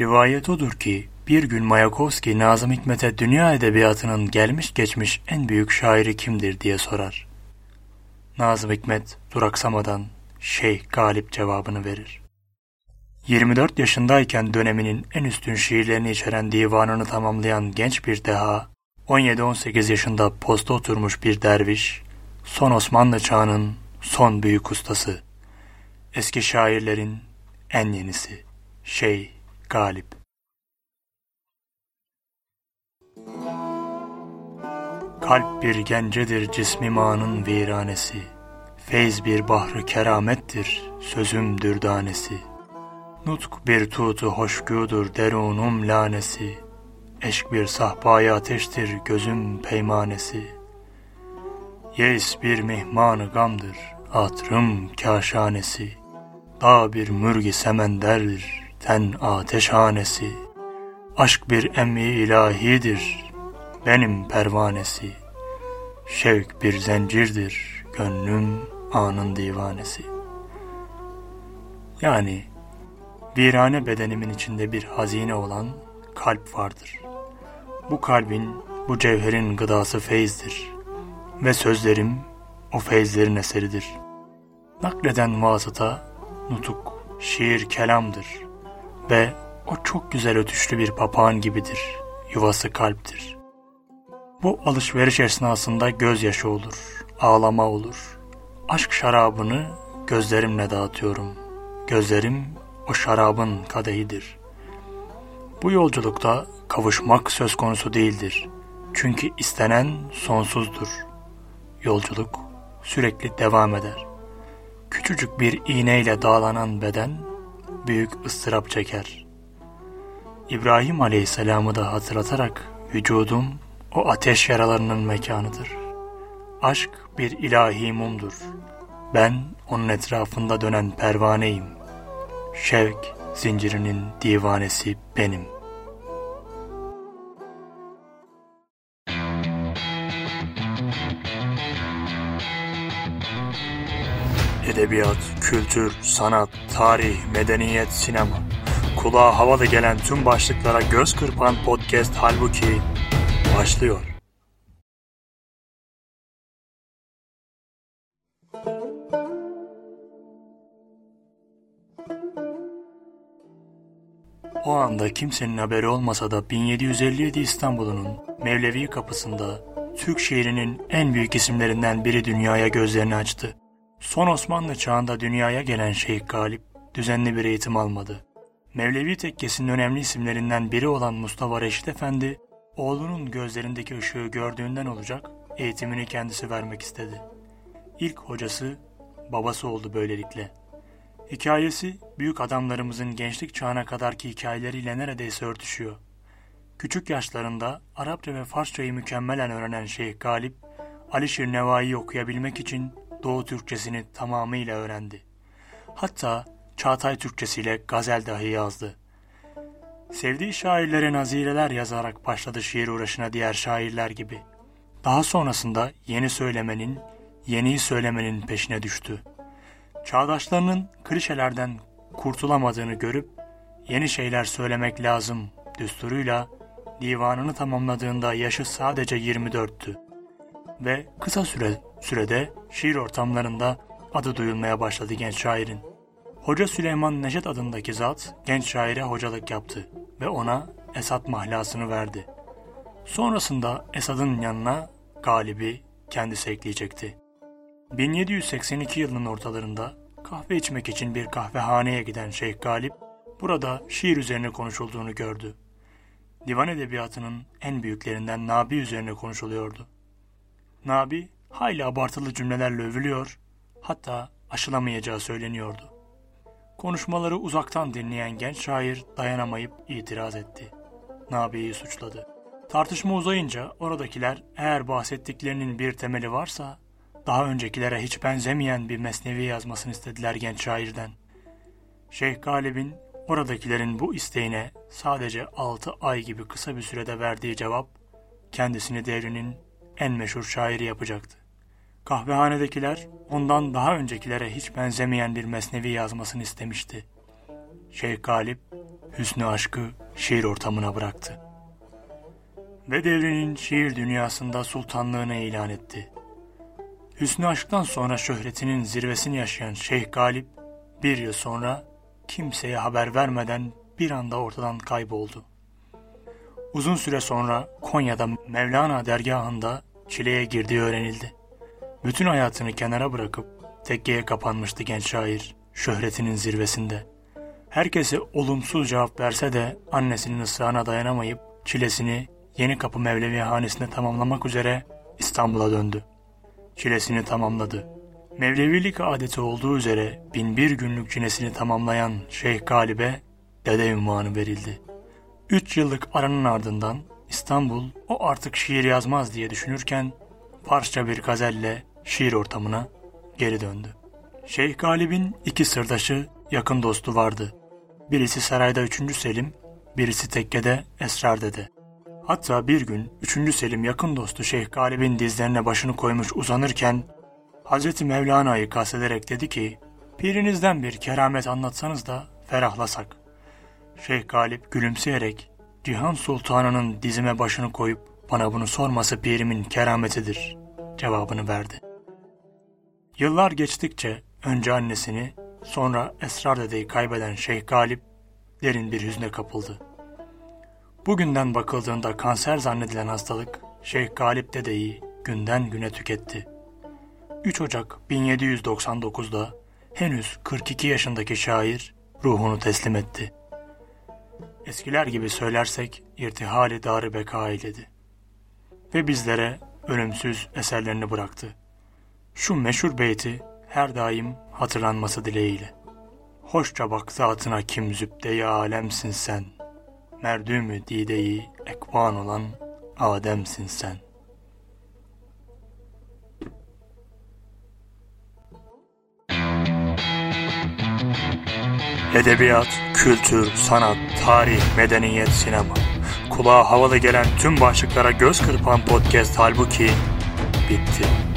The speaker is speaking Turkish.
Rivayet odur ki bir gün Mayakovski Nazım Hikmet'e dünya edebiyatının gelmiş geçmiş en büyük şairi kimdir diye sorar. Nazım Hikmet duraksamadan Şeyh Galip cevabını verir. 24 yaşındayken döneminin en üstün şiirlerini içeren divanını tamamlayan genç bir deha, 17-18 yaşında posta oturmuş bir derviş, son Osmanlı çağının son büyük ustası, eski şairlerin en yenisi, Şeyh Galip. Kalp bir gencedir cismi manın viranesi, Feyz bir bahrı keramettir sözüm dürdanesi. Nutk bir tutu hoşgüdür derunum lanesi, Eşk bir sahpaya ateştir gözüm peymanesi. Yeis bir mihmanı gamdır atrım kaşanesi. Dağ bir mürgi semenderdir ten ateşhanesi. Aşk bir emri ilahidir benim pervanesi. Şevk bir zencirdir gönlüm anın divanesi. Yani virane bedenimin içinde bir hazine olan kalp vardır. Bu kalbin, bu cevherin gıdası feyizdir. Ve sözlerim o feyizlerin eseridir. Nakleden vasıta, nutuk, şiir kelamdır. Ve o çok güzel ötüşlü bir papağan gibidir. Yuvası kalptir. Bu alışveriş esnasında gözyaşı olur, ağlama olur. Aşk şarabını gözlerimle dağıtıyorum. Gözlerim o şarabın kadehidir. Bu yolculukta kavuşmak söz konusu değildir. Çünkü istenen sonsuzdur. Yolculuk sürekli devam eder. Küçücük bir iğneyle dağlanan beden büyük ıstırap çeker. İbrahim Aleyhisselam'ı da hatırlatarak vücudum o ateş yaralarının mekanıdır. Aşk bir ilahi mumdur. Ben onun etrafında dönen pervaneyim. Şevk zincirinin divanesi benim. Edebiyat, kültür, sanat, tarih, medeniyet, sinema. Kulağa havalı gelen tüm başlıklara göz kırpan podcast halbuki başlıyor. O anda kimsenin haberi olmasa da 1757 İstanbul'un Mevlevi kapısında Türk şiirinin en büyük isimlerinden biri dünyaya gözlerini açtı. Son Osmanlı çağında dünyaya gelen Şeyh Galip düzenli bir eğitim almadı. Mevlevi tekkesinin önemli isimlerinden biri olan Mustafa Reşit Efendi, oğlunun gözlerindeki ışığı gördüğünden olacak eğitimini kendisi vermek istedi. İlk hocası babası oldu böylelikle. Hikayesi büyük adamlarımızın gençlik çağına kadarki hikayeleriyle neredeyse örtüşüyor. Küçük yaşlarında Arapça ve Farsçayı mükemmelen öğrenen Şeyh Galip, Alişir Nevai'yi okuyabilmek için Doğu Türkçesini tamamıyla öğrendi. Hatta Çağatay Türkçesiyle gazel dahi yazdı. Sevdiği şairlere nazireler yazarak başladı şiir uğraşına diğer şairler gibi. Daha sonrasında yeni söylemenin, yeniyi söylemenin peşine düştü. Çağdaşlarının klişelerden kurtulamadığını görüp yeni şeyler söylemek lazım düsturuyla divanını tamamladığında yaşı sadece 24'tü. Ve kısa süre sürede şiir ortamlarında adı duyulmaya başladı genç şairin. Hoca Süleyman Neşet adındaki zat genç şaire hocalık yaptı ve ona Esat mahlasını verdi. Sonrasında Esad'ın yanına Galip'i kendisi ekleyecekti. 1782 yılının ortalarında kahve içmek için bir kahvehaneye giden Şeyh Galip, burada şiir üzerine konuşulduğunu gördü. Divan edebiyatının en büyüklerinden Nabi üzerine konuşuluyordu. Nabi, hayli abartılı cümlelerle övülüyor, hatta aşılamayacağı söyleniyordu. Konuşmaları uzaktan dinleyen genç şair dayanamayıp itiraz etti. Nabi'yi suçladı. Tartışma uzayınca oradakiler eğer bahsettiklerinin bir temeli varsa daha öncekilere hiç benzemeyen bir mesnevi yazmasını istediler genç şairden. Şeyh Galip'in oradakilerin bu isteğine sadece altı ay gibi kısa bir sürede verdiği cevap kendisini devrinin en meşhur şairi yapacaktı. Kahvehanedekiler ondan daha öncekilere hiç benzemeyen bir mesnevi yazmasını istemişti. Şeyh Galip hüsnü aşkı şiir ortamına bıraktı. Ve devrinin şiir dünyasında sultanlığını ilan etti. Hüsnü aşktan sonra şöhretinin zirvesini yaşayan Şeyh Galip, bir yıl sonra kimseye haber vermeden bir anda ortadan kayboldu. Uzun süre sonra Konya'da Mevlana dergahında çileye girdiği öğrenildi. Bütün hayatını kenara bırakıp tekkeye kapanmıştı genç şair şöhretinin zirvesinde. Herkese olumsuz cevap verse de annesinin ısrarına dayanamayıp çilesini Yeni Kapı Mevlevi hanesinde tamamlamak üzere İstanbul'a döndü. Çilesini tamamladı. Mevlevilik adeti olduğu üzere binbir günlük çilesini tamamlayan Şeyh Galip'e dede ünvanı verildi. Üç yıllık aranın ardından İstanbul o artık şiir yazmaz diye düşünürken Farsça bir gazelle şiir ortamına geri döndü. Şeyh Galip'in iki sırdaşı yakın dostu vardı. Birisi sarayda 3. Selim, birisi tekkede Esrar Dede. Hatta bir gün 3. Selim yakın dostu Şeyh Galip'in dizlerine başını koymuş uzanırken Hazreti Mevlana'yı kastederek dedi ki Pirinizden bir keramet anlatsanız da ferahlasak. Şeyh Galip gülümseyerek Cihan Sultanı'nın dizime başını koyup bana bunu sorması pirimin kerametidir cevabını verdi. Yıllar geçtikçe önce annesini sonra Esrar dedeyi kaybeden Şeyh Galip derin bir hüzne kapıldı. Bugünden bakıldığında kanser zannedilen hastalık Şeyh Galip dedeyi günden güne tüketti. 3 Ocak 1799'da henüz 42 yaşındaki şair ruhunu teslim etti. Eskiler gibi söylersek irtihali darı beka eyledi. Ve bizlere ölümsüz eserlerini bıraktı. Şu meşhur beyti her daim hatırlanması dileğiyle. Hoşça bak zatına kim zübde-i alemsin sen. Merdümü dideyi ekvan olan Adem'sin sen. Edebiyat, kültür, sanat, tarih, medeniyet, sinema. Kulağa havalı gelen tüm başlıklara göz kırpan podcast halbuki bitti.